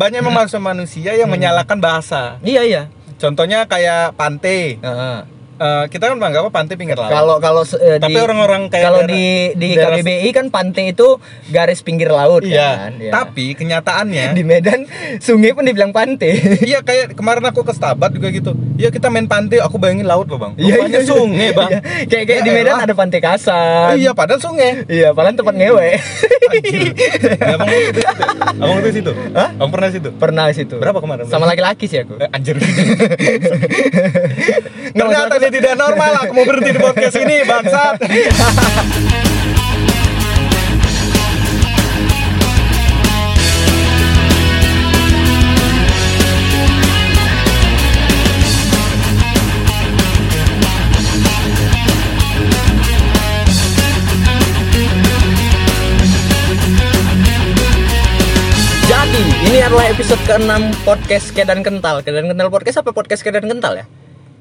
banyak memang manusia yang menyalahkan bahasa. Iya iya. Contohnya kayak pantai. Heeh. Eh, kita kan menganggap apa pantai pinggir laut. Kalau kalau eh, Tapi di- orang-orang kayak kalau di di daerah- KBBI kan pantai itu garis pinggir laut iya. kan. Iya. Tapi kenyataannya di Medan sungai pun dibilang pantai. Iya kayak kemarin aku ke Stabat juga gitu. Iya kita main pantai, aku bayangin laut loh bang. Iya, Rupanya iya. sungai bang. Iya. Kayak kayak Ya di Medan elah. ada pantai Kasan. Iya padahal sungai. Iya, padahal tempat ngewe. Anjir. Ya, abang itu situ. Abang itu situ. Hah? Abang pernah situ. Pernah situ. Berapa kemarin? Sama laki-laki sih aku. Eh, anjir. Ternyata maksud tidak normal. Aku mau berhenti di podcast ini, bangsat. Jadi, ini adalah episode ke-6 podcast Kedan Kental. Kedan Kental podcast apa podcast Kedan Kental ya?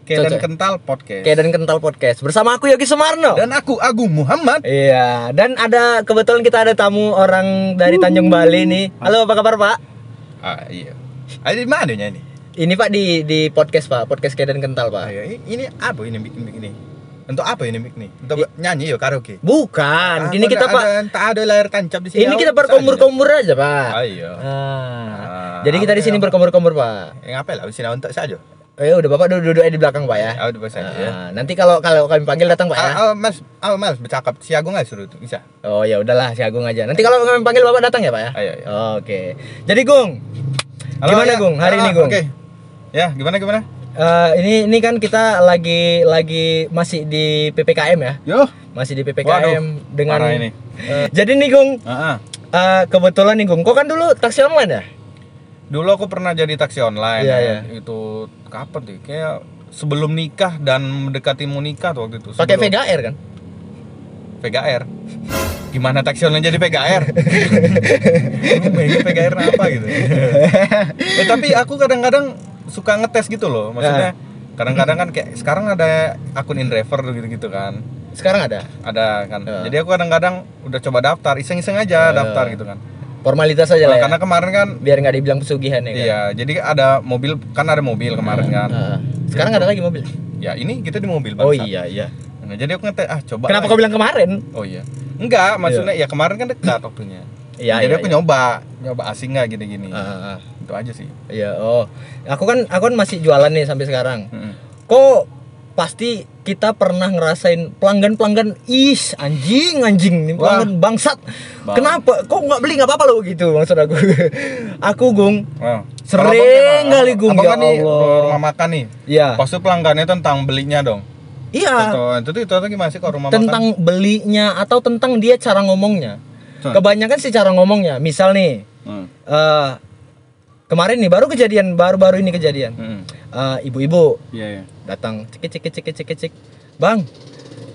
Kayak dan Cocok. kental podcast. Kedan Kental podcast. Bersama aku Yogi Sumarno. Dan aku Agung Muhammad. Iya, dan ada kebetulan kita ada tamu orang dari Tanjung Bali nih. Halo, apa kabar, Pak? Ah iya. Ada di mana ini? Ini Pak di di podcast, Pak. Podcast Kedan Kental, Pak. Ayo, i- ini apa ini mic ini? Untuk apa ini mic nih? Untuk nyanyi ya karaoke. Bukan, Ah, ini kita, ada- Pak. tak ada layar tancap di sini. Ini kita Bisa berkombur-kombur aja, Pak. Ah, iya. Ah. Ah, Jadi kita di sini ya? berkombur-kombur, Pak. Yang apa lah? Di sini untuk saja. Oh, ya udah Bapak duduk-duduk di belakang, Pak ya. Ah, udah bahasa aja ya. Nanti kalau kalau kami panggil datang, Pak ya. Ah, mas, ah, mas bercakap si Agung nggak suruh bisa. Oh ya udahlah si Agung aja. Nanti kalau kami panggil Bapak datang ya Pak ya. Ayo, ayo. Oke. Jadi Gung, gimana ya. Gung hari Ah, ini Gung? Oke. Ya, gimana gimana? Eh, ini ini kan kita lagi lagi masih di ppkm ya, Yo. masih di ppkm Waduh, dengan. ini. Eh, jadi nih Gung, Ah, ah. eh, kebetulan nih Gung, kok kan dulu taksi online ya? Dulu aku pernah jadi taksi online. Iya, ya. iya. Itu kapan tuh? Kayak sebelum nikah dan mendekati mau nikah tuh waktu itu. Pakai VGR kan? VGR. Gimana taksi online jadi VGR? ini VGR apa gitu. eh, tapi aku kadang-kadang suka ngetes gitu loh. Maksudnya kadang-kadang kan kayak sekarang ada akun InDriver gitu-gitu kan. Sekarang ada Ada kan. Ya. Jadi aku kadang-kadang udah coba daftar, iseng-iseng aja Ya. daftar gitu kan. Formalitas aja lah ya. Karena kemarin kan Biar nggak dibilang pesugihan ya kan. Iya, jadi ada mobil kan ada mobil kemarin kan. Ah, sekarang ada lagi mobil. Ya ini kita di mobil Oh bangsat. iya iya. Nah, jadi aku ngetes ah coba. Kenapa lah. kau bilang kemarin? Oh iya. Enggak, maksudnya ya kemarin kan dekat waktunya. Iya jadi iya. aku iya. nyoba, nyoba asing nggak gini-gini. Ah, ah. Itu aja sih. Iya, oh. Aku kan aku kan masih jualan nih sampai sekarang. Mm-mm. Kok pasti kita pernah ngerasain pelanggan-pelanggan is anjing anjing nih Wah. pelanggan bangsat. Bang. Kenapa? Kok nggak beli nggak apa-apa lo gitu maksud aku. aku Gung Wow. Sering kali, Gung, ya kan nih rumah makan nih. Iya. Pasti pelanggannya tentang belinya dong. Iya. Itu tuh itu tuh gimana sih kalau rumah Tentang belinya atau tentang dia cara ngomongnya. Hmm. Kebanyakan sih cara ngomongnya. Misal nih, makan? Hmm. eh kemarin nih baru kejadian baru-baru ini kejadian. Hmm. Eh, ibu-ibu Iya, iya. datang cek cek cek cek cek bang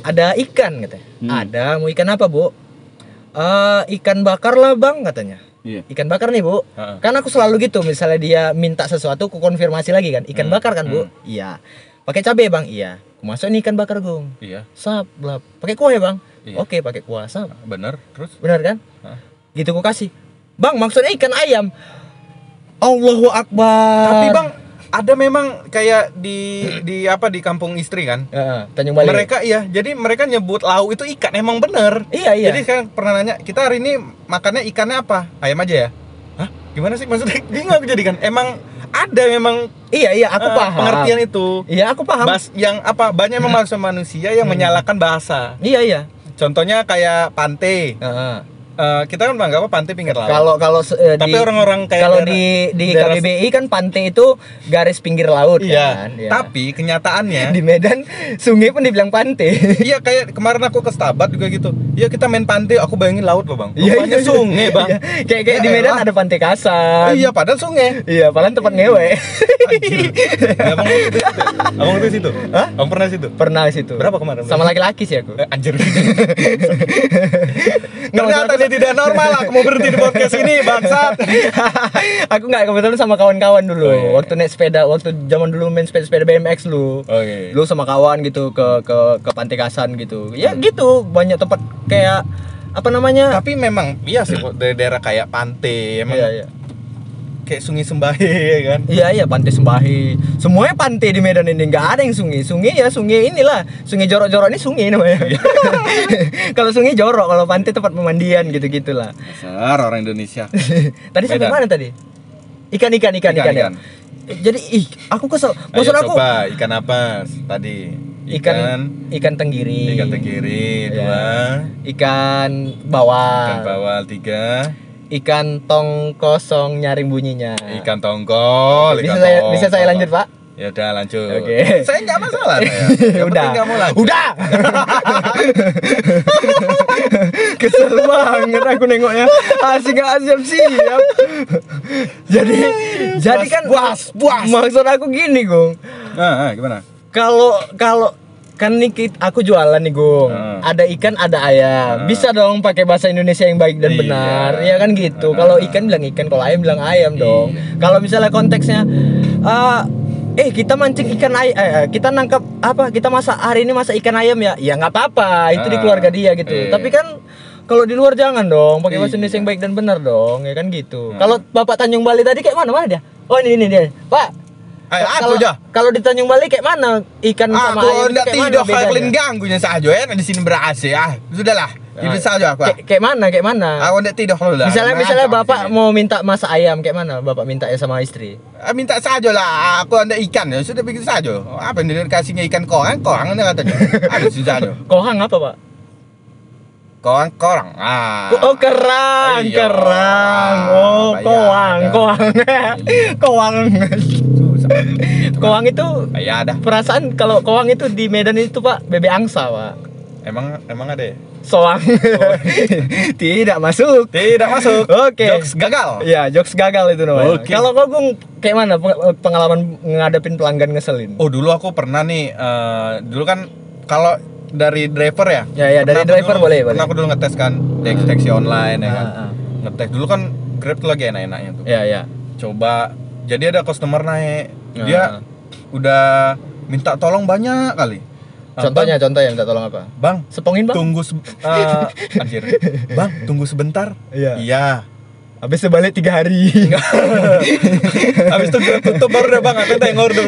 ada ikan katanya. Hmm. ada mau ikan apa bu? "Eh, ikan bakar lah bang katanya. Iya. ikan bakar nih bu. Heeh. kan aku selalu gitu misalnya dia minta sesuatu aku konfirmasi lagi kan ikan Hmm. bakar kan bu? Iya. Pakai cabai bang? Iya. Masuk nih ikan bakar gung. Iya, sap lah pakai kuah ya bang? Iya. oke pakai kuah. Sap. Bener. Terus? benar kan? Hah? gitu aku kasih. Bang maksudnya ikan ayam. Allahu Akbar. Tapi bang, ada memang kayak di di apa di kampung istri kan? Heeh, Tanjung Balai Mereka iya, jadi mereka nyebut lauk itu ikan emang bener. iya iya Jadi sekarang pernah nanya, kita hari ini makannya ikannya apa? Ayam aja ya? Hah? Gimana sih maksudnya? Bingung aku jadi kan. Emang ada memang iya iya aku eh, paham pengertian itu. Iya aku paham. Bas yang apa? Banyak memang manusia yang menyalahkan bahasa. Iya iya. Contohnya kayak pantai. Heeh. Eh, kita kan menganggap apa pantai pinggir laut. Kalau kalau eh, Tapi orang-orang kayak kalau di di daerah- KBBI kan pantai itu garis pinggir laut Iya. kan. Iya. Tapi kenyataannya di Medan sungai pun dibilang pantai. Iya kayak kemarin aku ke Stabat juga gitu. Iya kita main pantai, aku bayangin laut loh bang. Iya, Rupanya iya. sungai bang. Iya. Kayak kayak di Ya Medan elah. ada pantai Kasan. Iya padahal sungai. Iya, padahal tempat ngewe. Ya, abang waktu itu situ. Abang itu situ. Hah? Abang pernah situ. Pernah situ. Berapa kemarin? Sama laki-laki sih aku. Eh, anjir. Ternyata dia tidak normal. Aku mau berhenti di podcast ini, bangsat. aku nggak kebetulan sama kawan-kawan dulu. Oh, iya. Waktu naik sepeda, waktu zaman dulu main sepeda-sepeda BMX lu. Oke. Lu sama kawan gitu ke ke ke pantai Kasan gitu. Ya gitu, banyak tempat kayak apa namanya? Tapi memang iya sih kok dari daerah kayak pantai emang Iya, iya. Kayak sungai sembahi ya kan Iya iya pantai Sembahi. Semuanya pantai di Medan ini nggak ada yang sungai. Sungai ya sungai inilah. Sungai jorok-jorok ini sungai namanya. kalau sungai jorok, kalau pantai tempat pemandian gitu gitulah. dasar orang Indonesia tadi sampai mana tadi? Ikan ikan ikan ikan, Ikan, ya. ikan. Jadi ih aku kesel. Ayo Maksud aku coba ikan apa tadi ikan ikan tenggiri. ikan tenggiri dua Ikan bawal. ikan bawal tiga Ikan tong kosong nyaring bunyinya. ikan tongkol Bisa ikan saya tongkol. bisa saya lanjut, Pak? ya udah lanjut Oke. saya nggak masalah. Yang Udah. nggak lanjut Udah. Kesel banget aku nengoknya. Asik gak siap siap. jadi jadi kan puas, puas. Maksud aku gini, Gung. nah, nah, gimana Kalau kalau kan nih aku jualan nih Gung Hmm. ada ikan ada ayam Hmm. bisa dong pakai bahasa Indonesia yang baik dan Iya. benar ya kan gitu Hmm. kalau ikan bilang ikan kalau ayam bilang ayam dong Iya. kalau misalnya konteksnya eh, eh kita mancing ikan ayam eh, kita nangkap apa kita masak hari ini masak ikan ayam ya ya nggak apa-apa itu di Ah, keluarga dia gitu iya. tapi kan kalau di luar jangan dong pakai bahasa Iya. Indonesia yang baik dan benar dong ya kan gitu Hmm. kalau bapak Tanjung Bali tadi kayak mana mana dia oh ini ini dia pak Ayo, aku kalau aja. kalau di Tanjung Bali kayak mana ikan sama Aku ayam itu enggak tidur kalau kalian ganggunya saja ya di sini berasi ah. Sudahlah. Tidur saja aku. ah. Kayak, kayak mana kayak mana Aku enggak tidur kalau dah. misalnya Nah, misalnya aku bapak mau minta masak ayam kayak mana bapak minta ya sama istri Ah, minta saja lah. Aku ada ikan ya. Sudah bikin saja. Apa yang dikasihnya ikan korang? Korang ini katanya. Ada saja. kohang apa pak Korang korang. Ah. oh kerang Iya. kerang Ah, oh bayar. Koang koang koang itu Ya ada. perasaan kalau koang itu di Medan itu pak bebek angsa pak Emang emang ada ya? soang tidak masuk Tidak masuk. Oke. Jokes gagal. Iya, jokes gagal itu namanya. Oke. Kalau kau Gung, kayak mana peng- pengalaman ngadepin pelanggan ngeselin? Oh dulu aku pernah nih. eh, dulu kan kalau dari driver ya. Ya, ya, dari driver dulu- boleh, Pernah boleh. aku dulu ngetes kan taxi online ya kan. Ah, ah. Ngetes dulu kan Grab tuh lagi enak-enaknya tuh. Ya, ya. Coba. Jadi ada customer naik. Ah. Dia udah minta tolong banyak kali. Ah, Contohnya, contohnya minta tolong apa? Bang, Sepongin, Bang. tunggu se- eh, anjir. Bang, tunggu sebentar. Iya. Iya. Habis sebalik tiga hari. Habis itu Grab tutup baru udah Bang, aku yang order.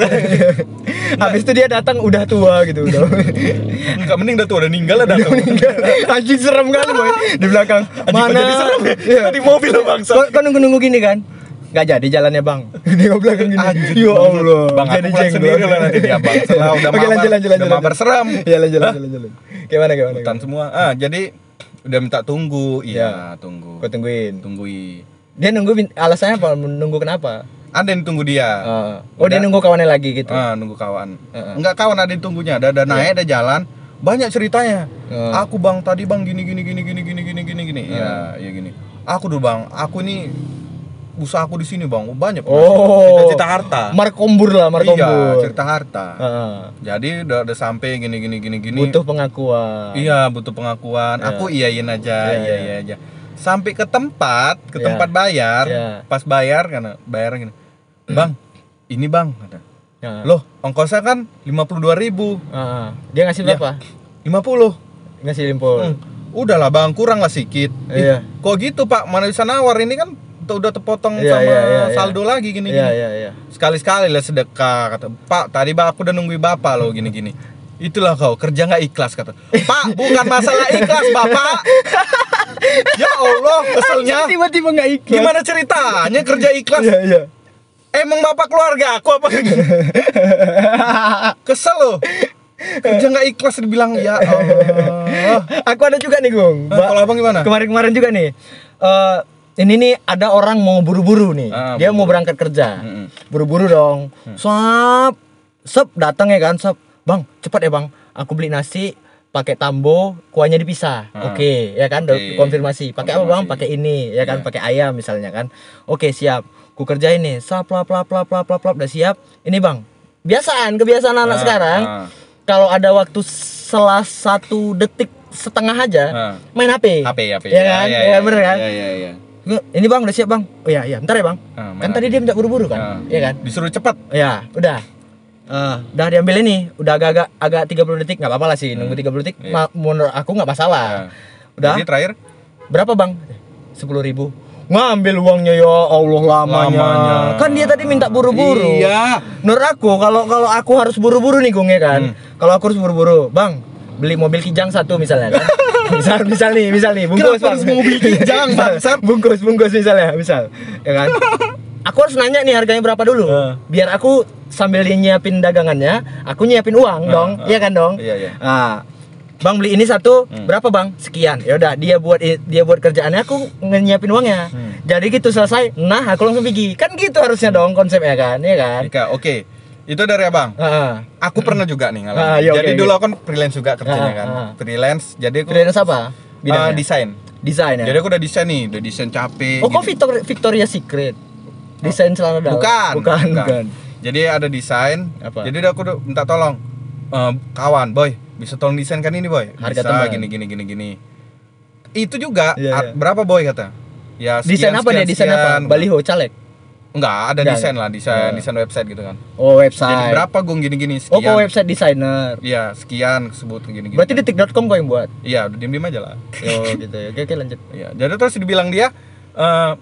Habis itu dia datang udah tua gitu udah. Enggak mending udah tuh udah ninggal lah datang. Anjing serem kali boy di belakang. Mana? jadi ya? Iya. Di mobil loh, bangsa. Kau, nunggu-nunggu gini kan? Gak jadi jalannya bang. Di belakang gini. Anjir, ya bang. Allah. Bang, aku pulang sendiri lah nanti dia, Bang. Setelah udah Oke mabar- lanjut lanjut udah mabar seram. Iya lanjut lanjut lanjut. lanjut. Gimana gimana? Hutan semua. Ah, jadi udah minta tunggu. Iya, tunggu. Kau tungguin. Tunggui. Dia nunggu alasannya apa? Nunggu kenapa? Ada yang tunggu dia. Ah. oh dia nunggu kawannya lagi gitu. Ah, nunggu kawan. Heeh. Enggak kawan ada yang tunggunya. Ada ada naik, ada jalan. Banyak ceritanya. Heeh. Aku Bang tadi Bang gini gini gini gini gini gini gini gini. Iya, ya gini. Aku dulu Bang, aku ini usaha aku di sini Bang. Banyak Oh. cita-cita harta. Markombur lah, markombur. Iya, cerita harta. Heeh. Jadi udah, udah sampai gini gini gini gini. Butuh pengakuan. Iya, butuh pengakuan. Iya. Aku iyain aja, Iya, iya iya. iya aja. Sampai ke tempat, ke Iya. tempat bayar. Iya. Pas bayar karena bayar gini. Bang, ini Bang kata. Loh, ongkosnya kan 52.000. Heeh. Dia ngasih Iya. berapa? 50. Ngasih limpul. Hmm. Udahlah Bang, kurang lah sedikit. Iya. Kok gitu, Pak? Mana bisa nawar ini kan udah terpotong Iya, sama iya, iya, iya. saldo lagi gini Iya, gini. iya, iya. Sekali-sekali lah sedekah kata. Pak, tadi Bang aku udah nungguin Bapak loh gini-gini. Itulah kau kerja nggak ikhlas kata. Pak, bukan masalah ikhlas, Bapak. ya Allah, keselnya. Tiba-tiba nggak ikhlas. Gimana ceritanya kerja ikhlas? Iya, iya. Emang Bapak keluarga aku apa? Kesel loh. Kerja nggak ikhlas dibilang ya Allah. Aku ada juga nih, Gung. Nah, kalau abang gimana? Kemarin-kemarin juga nih. Eh ini nih ada orang mau buru-buru nih. Ah, Dia mau buru-buru. berangkat kerja. Buru-buru dong. Sap. Sep datang ya kan, sep. Bang, cepat ya, Bang. Aku beli nasi pakai tambo, kuahnya dipisah. Ah. Oke, ya kan? Oke. konfirmasi. Pakai apa, Bang? Pakai ini, ya kan? Iya. Pakai ayam misalnya kan. Oke, siap. Ku kerjain nih. Sap, plap, plap, plap, plap, plap, plap. Udah siap. Ini, Bang. Biasaan, kebiasaan anak Ah, sekarang. ah. Kalau ada waktu setelah satu detik setengah aja, Ah. main HP. HP HP. Ya kan? Ya, bener kan? Iya iya iya. Ini bang udah siap bang. Oh iya iya, bentar ya bang. Ah, main kan tadi dia minta buru-buru kan, Ah. Iya kan? Disuruh cepat. Ya, udah. Eh, udah diambil ini, udah agak-agak agak 30 detik nggak apa-apa lah sih, nunggu 30 detik. Iya. menurut aku nggak masalah. Nah, Udah. Jadi terakhir Berapa bang? Sepuluh ribu. ngambil uangnya ya Allah lamanya. Lamanya. Kan dia tadi minta buru-buru. Iya. Menurut aku kalau kalau aku harus buru-buru nih Gung ya kan. Hmm. Kalau aku harus buru-buru, Bang, beli mobil kijang satu misalnya kan. misal misal nih, misal nih, bungkus Kenapa harus Bang. mobil kijang, bangsat? bungkus bungkus misalnya, misal. Ya kan? Aku harus nanya nih harganya berapa dulu. Heeh. Biar aku sambil nyiapin dagangannya, aku nyiapin uang Heeh, dong. heeh. Iya kan dong? Iya, iya. Nah, Bang beli ini satu Hmm. berapa bang? Sekian. Ya udah dia buat dia buat kerjaannya aku nyiapin uangnya. Hmm. Jadi gitu selesai. Nah aku langsung pergi. Kan gitu harusnya dong konsepnya kan, ya kan? Oke. Itu dari abang. Heeh. Aku pernah juga nih ngalamin. Ah, iya, oke, jadi oke. dulu aku kan freelance juga kerjanya Ah, kan. ah. Freelance. Jadi aku Freelance apa? ah, Bidangnya? desain. Desain ya. Jadi aku udah desain nih, udah desain capek. oh kok gitu. Victor, Victoria Secret? Desain celana dalam. Bukan, Bukan, bukan. Jadi ada desain. Apa? Jadi aku udah minta tolong Eh, kawan, boy, bisa tolong desain kan ini, boy? Harga bisa, teman. gini gini gini gini. Itu juga Iya, at- iya. berapa boy kata? Ya Desain sekian, apa dia? sekian, Desain apa? Baliho, caleg. Enggak, ada Enggak, desain lah, desain Oh. desain website gitu kan. Oh Jadi website. berapa gung gini-gini Oh sekian. kok website designer. Iya, sekian sebut gini-gini. Berarti detik.com kok yang buat. Iya, udah diem-diem aja lah. Oh gitu ya. Oke, oke lanjut. Iya, jadi terus dibilang dia, eh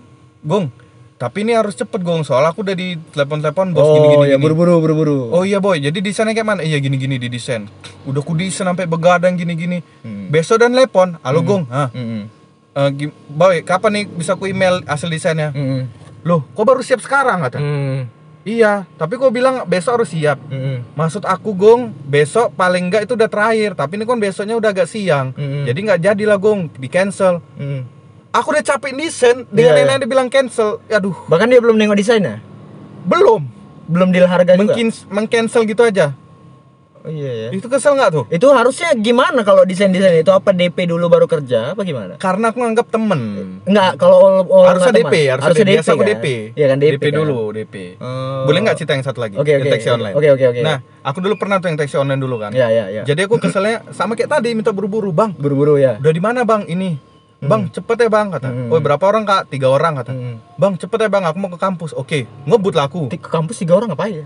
Gung, tapi ini harus cepet Gung, soalnya aku udah di telepon-telepon bos oh gini-gini. ya gini. buru-buru buru-buru. Oh iya boy, jadi desainnya kayak mana? Iya gini-gini di desain. Udah ku desain sampai begadang gini-gini. Hmm. Besok dan telepon, halo Gung, Hah, Mm-mm. eh, gim- boy, kapan nih bisa ku email hasil desainnya? Mm-mm. Loh, kok baru siap sekarang kata? Mm. Iya, tapi kok bilang besok harus siap. Mm-mm. Maksud aku Gung, besok paling enggak itu udah terakhir, tapi ini kan besoknya udah agak siang. Mm-mm. Jadi nggak jadilah Gung, di cancel. Mm. Aku udah capek desain, dengan Iya, iya. nenek dibilang cancel. Aduh, Bahkan dia belum nengok desainnya. belum. Belum deal harga juga. Mungkin mengcancel gitu aja. Oh iya ya. Itu kesel nggak tuh? Itu harusnya gimana kalau desain-desain itu apa DP dulu baru kerja apa gimana? Karena aku nganggap temen. Enggak, kalau harusnya nggak DP, teman. harusnya, DP. Biasa aku kan? DP. Iya kan DP, kan? dulu, DP. Oh. Boleh nggak cerita yang satu lagi? Oke, Yang oke. taksi online. Oke, oke, oke. Nah, aku dulu pernah tuh yang taksi online dulu kan. Iya, iya, iya. Jadi aku keselnya sama kayak tadi minta buru-buru, Bang. Buru-buru ya. Udah di mana, Bang? Ini. Bang, cepet ya, Bang, kata. Hmm. Oh, berapa orang, Kak? Tiga orang, kata. Hmm. Bang, cepet ya, Bang, aku mau ke kampus. Oke, ngebut lah aku. Ke kampus tiga orang apa ya?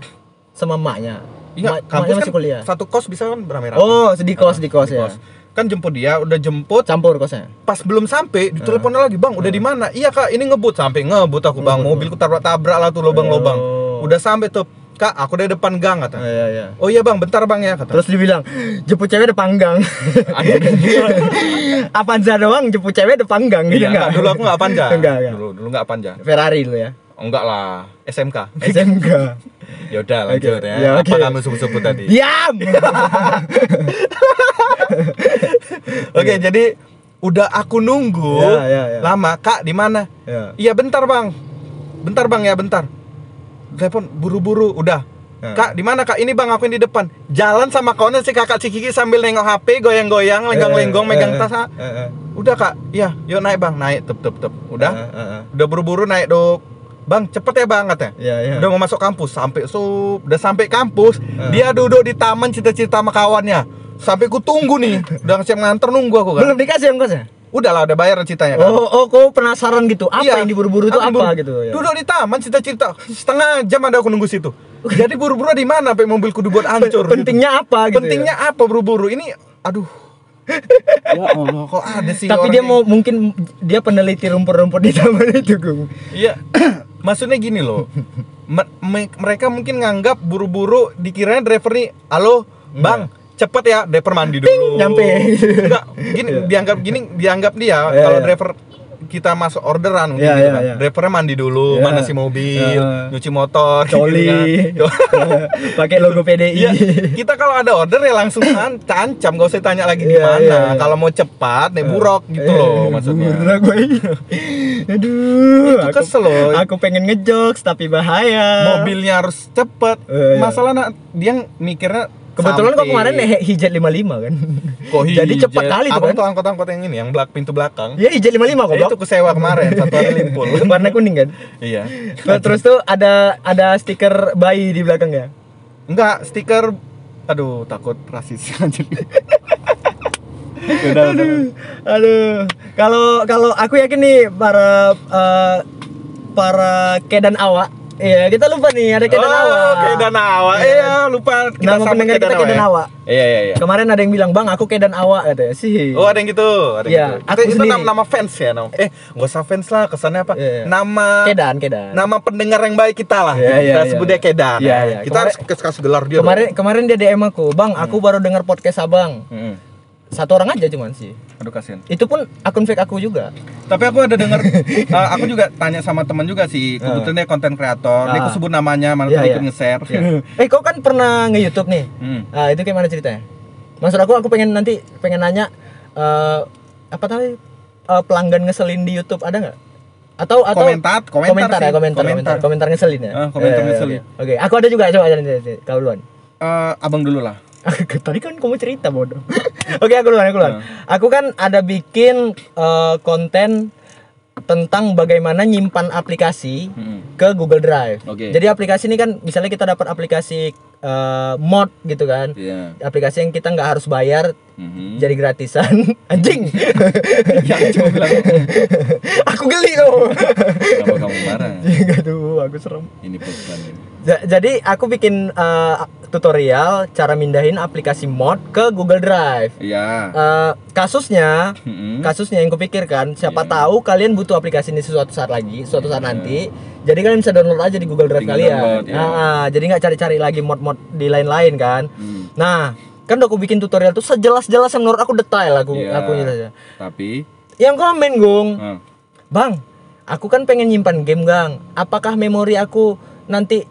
Sama emaknya. Iya, Ma- kampus kan masih kuliah. satu kos bisa kan beramai-ramai. Oh, di kos, di kos ya. kos. Kan jemput dia, udah jemput, Campur kosnya. pas belum sampai ditelepon lagi bang udah di mana iya kak ini ngebut sampai ngebut aku bang mobilku tabrak tabrak lah tuh lubang-lubang Oh. udah sampai tuh kak aku udah depan gang kata Iya, iya. oh iya bang bentar bang ya kata Terus dibilang, jemput cewek depan gang. Avanza doang, jemput cewek depan gang gitu iya enggak, dulu aku nggak panja Enggak, enggak. dulu dulu nggak panja Ferrari dulu ya. Enggak lah. SMK SMK. ya udah lanjut Oke, ya. ya, apa oke. kamu sebut-sebut tadi? Diam. oke jadi udah aku nunggu Ya, ya, ya. lama kak di mana? Ya. iya bentar bang. Bentar bang ya bentar. Telepon buru-buru udah. Ya. kak di mana kak? Ini bang aku yang di depan. Jalan sama kawannya si kakak si Kiki sambil nengok HP goyang-goyang lenggang-lenggong Eh, megang eh, tas eh. udah kak. Iya yuk naik bang. Naik tep tep tep udah? Udah buru-buru naik dok bang cepet ya bang katanya Iya, iya. udah mau masuk kampus sampai sup udah sampai kampus Eh. dia duduk di taman cita-cita sama kawannya sampai ku tunggu nih udah siap nganter nunggu aku kan Belum dikasih ongkosnya? udahlah udah bayar ceritanya kan Oh, oh, kau penasaran gitu. Apa Iya. yang diburu-buru itu apa buru- gitu ya? Duduk di taman cerita-cerita setengah jam ada aku nunggu situ. Jadi buru-buru di mana sampai mobilku dibuat hancur. gitu. Pentingnya apa gitu? Pentingnya ya? apa buru-buru? Ini aduh. ya Allah, kok ada sih Tapi dia yang- mau mungkin dia peneliti rumput-rumput di taman itu. Iya. Maksudnya gini loh. Me- me- mereka mungkin nganggap buru-buru dikirain driver nih, "Halo, Bang, cepet ya, driver mandi dulu." nyampe. Enggak, gini dianggap gini dianggap dia Iya, kalau iya. driver kita masuk orderan mungkin Iya, gitu iya, kan. iya. Drivernya mandi dulu, Iya. mana si mobil, Iya. nyuci motor, gitu Coli. kan. Pakai logo PDI. Iya, kita kalau ada order ya langsung an- cancam, gak usah tanya lagi di Iya, mana. iya, iya. Kalau mau cepat, nih buruk gitu Eh, loh maksudnya. Buruk, gue. Aduh, Itu kesel loh. Aku pengen ngejokes tapi bahaya. Mobilnya harus cepet. Iya, iya. Masalah nak dia mikirnya Kebetulan kok kemarin he- hijat 55 kan. Kok Jadi hijau? cepat kali tuh Abang kan. tuh angkot-angkot yang ini, yang belak pintu belakang. Iya hijat 55 kok, Eh, itu kesewa kemarin, satu hari limpul. Warna kuning kan. iya. Terus, terus tuh ada ada stiker bayi di belakangnya. Enggak, stiker aduh takut rasis anjir. Udah, udah. Aduh, kalau kalau aku yakin nih para eh, para kedan awak Iya, kita lupa nih ada Kedan Awa. Oh, Kedan Awa. Iya. Iya, lupa kita Nama sama pendengar kita Kedan ya. Awa. Iya, iya, iya. Kemarin ada yang bilang, "Bang, aku Kedan Awa," katanya sih. Oh, ada yang gitu. Ada yang Iya, gitu. aku Itu, itu nama, nama fans ya, nama. Eh, nggak usah fans lah, kesannya apa? Iya, iya. Nama Kedan, Kedan. Nama pendengar yang baik kita lah. Iya, iya, kita iya, sebut iya. dia Kedan. Iya, ya. iya. Kita Kemarin- harus kasih gelar dia. kemarin kemarin dia DM aku, "Bang, aku baru dengar podcast Abang." dong. Satu orang aja cuman sih. Aduh kasihan. Itu pun akun fake aku juga. Tapi aku ada dengar eh, aku juga tanya sama teman juga sih. Kebetulan dia konten kreator. Dia Ah. aku sebut namanya, malah dia ikut iya. nge-share. Iya. eh, kau kan pernah nge-YouTube nih. Hmm. Ah, itu gimana ceritanya? Maksud aku aku pengen nanti pengen nanya eh apa tadi eh, pelanggan ngeselin di YouTube ada nggak? Atau atau Komentar, komentar komentar ya, sih. komentar, komentar, komentar ngeselin ya. Ah, komentar Eh, ngeselin. Oke, Oke, aku ada juga coba jalan kau duluan. Eh, abang dulu lah. Tadi kan kamu cerita bodoh. Oke, aku duluan, aku duluan. Aku kan ada bikin eh, konten tentang bagaimana nyimpan aplikasi Mm-mm. ke Google Drive. Oke. Jadi aplikasi ini kan misalnya kita dapat aplikasi eh, mod gitu kan. Iya. Aplikasi yang kita nggak harus bayar Mhm. jadi gratisan. Anjing. Ya, bilang. aku geli loh. Kenapa kamu marah? Aduh, aku serem. Ini pesan Jadi aku bikin eh, tutorial cara mindahin aplikasi mod ke Google Drive. Iya. Eh, kasusnya Mm-mm. kasusnya yang kupikirkan siapa Iya. tahu kalian butuh aplikasi ini suatu saat lagi suatu saat nanti jadi kalian bisa download aja di Google Drive Tinggal kalian download, ya. Nah, jadi nggak cari-cari lagi mod-mod di lain-lain kan Hmm. nah kan udah aku bikin tutorial tuh sejelas-jelas yang menurut aku detail aku Iya. aku jelas Tapi, yang komen gung ah, bang aku kan pengen nyimpan game gang apakah memori aku nanti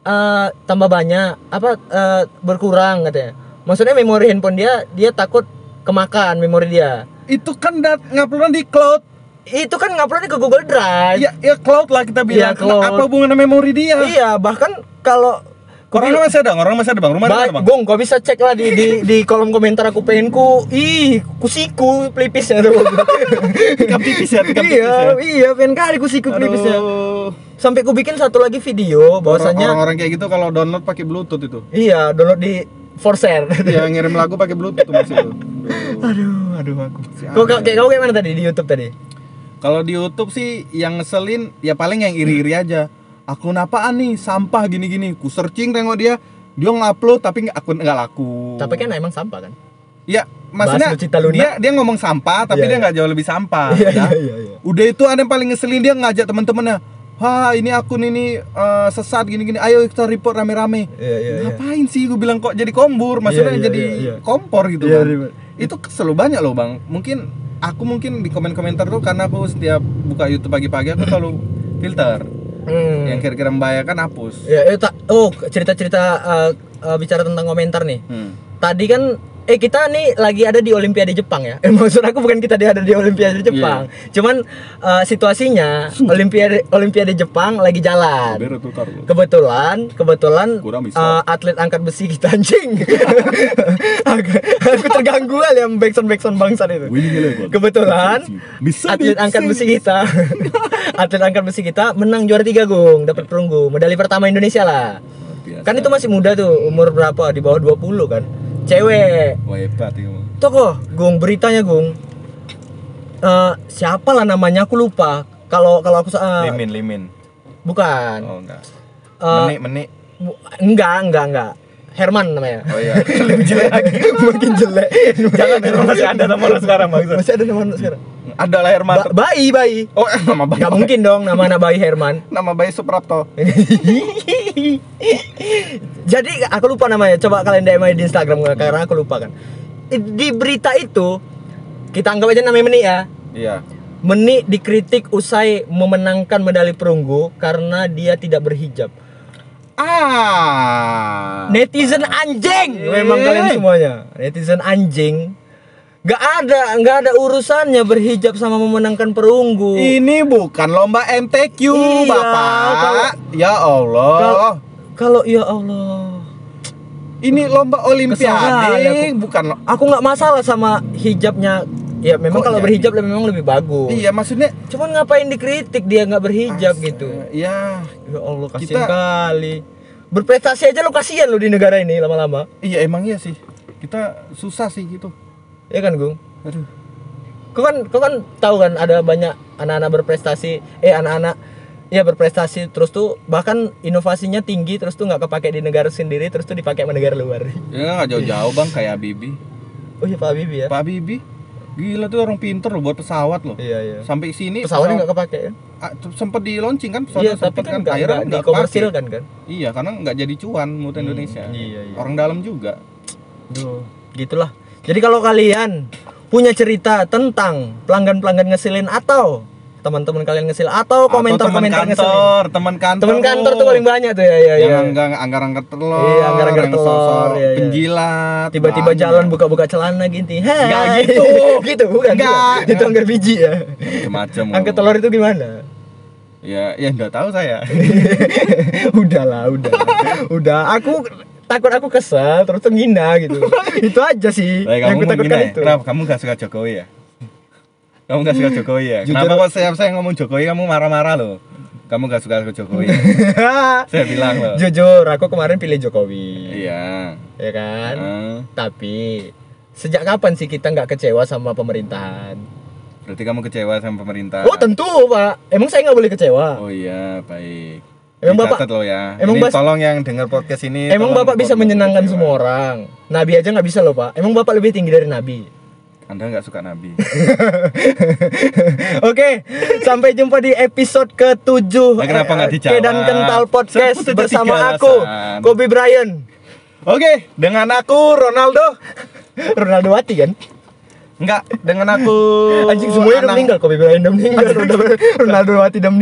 eh, tambah banyak apa eh, berkurang katanya maksudnya memori handphone dia dia takut kemakan memori dia itu kan dat ngupload di cloud. Itu kan nguploadnya ke Google Drive. Ya, ya cloud lah kita bilang. Iya, cloud. Apa hubungannya memori dia? Iya, bahkan kalau Orang masih ada, orang masih ada bang. Rumah Ba- ada bang. Gong, kau bisa cek lah di, di, di kolom komentar aku pengen ku ih kusiku pelipisnya tuh. Tikam tipis ya, tikam tipis iya, ya. iya pengen kali kusiku pelipisnya. Sampai ku bikin satu lagi video bahwasanya orang-orang kayak gitu kalau download pakai bluetooth itu. iya download di Forshare. Iya, ngirim lagu pakai bluetooth tuh aduh, aduh aku. Si Kau kayak kau kayak mana tadi di YouTube tadi? Kalau di YouTube sih yang ngeselin ya paling yang iri-iri aja. Akun apaan nih? Sampah gini-gini. Ku searching tengok dia, dia ngupload tapi akun nggak laku. Tapi kan emang sampah kan? ya maksudnya dia dia ngomong sampah tapi Iya, dia iya. nggak jauh lebih sampah. Iya, ya. iya, iya, iya. Udah itu ada yang paling ngeselin dia ngajak teman-temannya. Wah ini akun ini eh, sesat gini-gini. Ayo kita report rame-rame. Iya, iya, iya. Ngapain sih gue bilang kok jadi kombur? Maksudnya Iya, iya, jadi iya, iya. kompor gitu Iya, kan. ribet. Itu selalu banyak loh bang. Mungkin aku mungkin di komen-komentar tuh karena aku setiap buka YouTube pagi-pagi aku selalu filter. Hmm. Yang kira-kira membahayakan hapus. Ya, eh, tak. Oh, cerita-cerita eh, eh, bicara tentang komentar nih. Hmm. Tadi kan eh kita nih lagi ada di Olimpiade Jepang ya. Eh, maksud aku bukan kita ada di Olimpiade Jepang. Cuman eh, situasinya Olimpiade Olimpiade Jepang lagi jalan. Kebetulan, kebetulan eh, atlet angkat besi kita anjing. aku, terganggu kali yang backsound backsound bangsat itu. Kebetulan atlet angkat besi kita, atlet angkat besi kita menang juara tiga gung, dapat perunggu, medali pertama Indonesia lah. Kan itu masih muda tuh, umur berapa? Di bawah 20 kan. Cewek. Wah hebat itu. Tokoh, Gung, beritanya Gung. Eh, siapa lah namanya aku lupa. Kalau kalau aku eh, Limin, limin. bukan. Oh enggak. Eh, Menik, menik. Enggak, enggak, enggak. Herman namanya. Oh iya. Lebih jelek lagi. Makin jelek. Jangan Herman masih ada nama lo sekarang bang. Masih ada nama anak sekarang. Ada lah Herman. Ba- bayi, bayi. oh eh, nama bayi. Enggak mungkin dong nama anak bayi Herman. Nama bayi Suprapto. Jadi aku lupa namanya. Coba kalian DM aja di Instagram karena aku lupa kan. Di berita itu kita anggap aja namanya Meni ya. Iya. Meni dikritik usai memenangkan medali perunggu karena dia tidak berhijab. Ah. Netizen anjing, memang Eh. kalian semuanya. Netizen anjing. Gak ada, nggak ada urusannya berhijab sama memenangkan perunggu. Ini bukan lomba MTQ, Iya, Bapak. kalau- ya Allah. Kalau- ya Allah, Ini lomba olimpiade, aku. bukan lo- aku nggak masalah sama hijabnya. Ya memang kalau jadi? berhijab memang lebih bagus. Iya, maksudnya Cuman ngapain dikritik dia nggak berhijab gitu? ya Ya Allah kasihan Kita- kali. Berprestasi aja lo kasihan lo di negara ini lama-lama. iya emang iya sih. Kita susah sih gitu. Ya kan, Gung? Aduh. Kau kan kau kan tahu kan ada banyak anak-anak berprestasi, eh anak-anak ya berprestasi terus tuh bahkan inovasinya tinggi terus tuh nggak kepake di negara sendiri terus tuh dipakai sama negara luar Ya nggak jauh-jauh bang kayak Bibi. oh iya Pak Habibie ya Pak Bibi, gila tuh orang pinter loh buat pesawat loh. iya iya Sampai sini pesawatnya nggak kepake ya Ah, sempet di launching kan pesawat iya tapi kan nggak nggak di komersil kan kan Iya, karena nggak jadi cuan mutu Indonesia. iya, iya. Orang dalam juga. Duh, gitulah. Jadi kalau kalian punya cerita tentang pelanggan-pelanggan ngeselin atau teman-teman kalian ngesil atau komentar-komentar teman ngeselin. kantor, teman kantor. Temen kantor tuh paling banyak tuh ya ya ya. yang enggak anggar-anggar telur, Iya, anggar-anggar telur, iya, iya. penjilat. Tiba-tiba jalan buka-buka celana gitu. Hai. Nggak gitu. gitu bukan. Nggak. bukan. Itu anggar biji ya. macam Angkat telur itu gimana? Ya, ya enggak tahu saya. Udahlah, udah. udah, aku takut aku kesel terus tuh ngina gitu. itu aja sih Baik, yang kamu aku takutkan ya? itu. Kenapa kamu gak suka Jokowi ya? Kamu gak suka Jokowi ya? Jujur- Kenapa kok saya, saya ngomong Jokowi kamu marah-marah loh? Kamu gak suka Jokowi? saya bilang loh. Jujur, aku kemarin pilih Jokowi. Iya. Ya kan? Eh, Tapi sejak kapan sih kita nggak kecewa sama pemerintahan? berarti kamu kecewa sama pemerintah. Oh tentu pak. Emang saya nggak boleh kecewa. Oh iya, baik. Emang Dicatat Bapak- loh ya. emang Ini Bas- tolong yang dengar podcast ini. Emang bapak bisa menyenangkan semua orang. Nabi aja nggak bisa loh pak. Emang bapak lebih tinggi dari Nabi. Anda nggak suka Nabi. Oke, sampai jumpa di episode ke-7 Nah, kenapa nggak dijawab? Kedan Kental Podcast bersama aku. Kobe Bryant. Oke, dengan aku Ronaldo. Ronaldo Wati kan? Enggak, dengan aku Anjing semuanya udah meninggal, Kobe Bryant udah meninggal, Ronaldo Wati udah meninggal.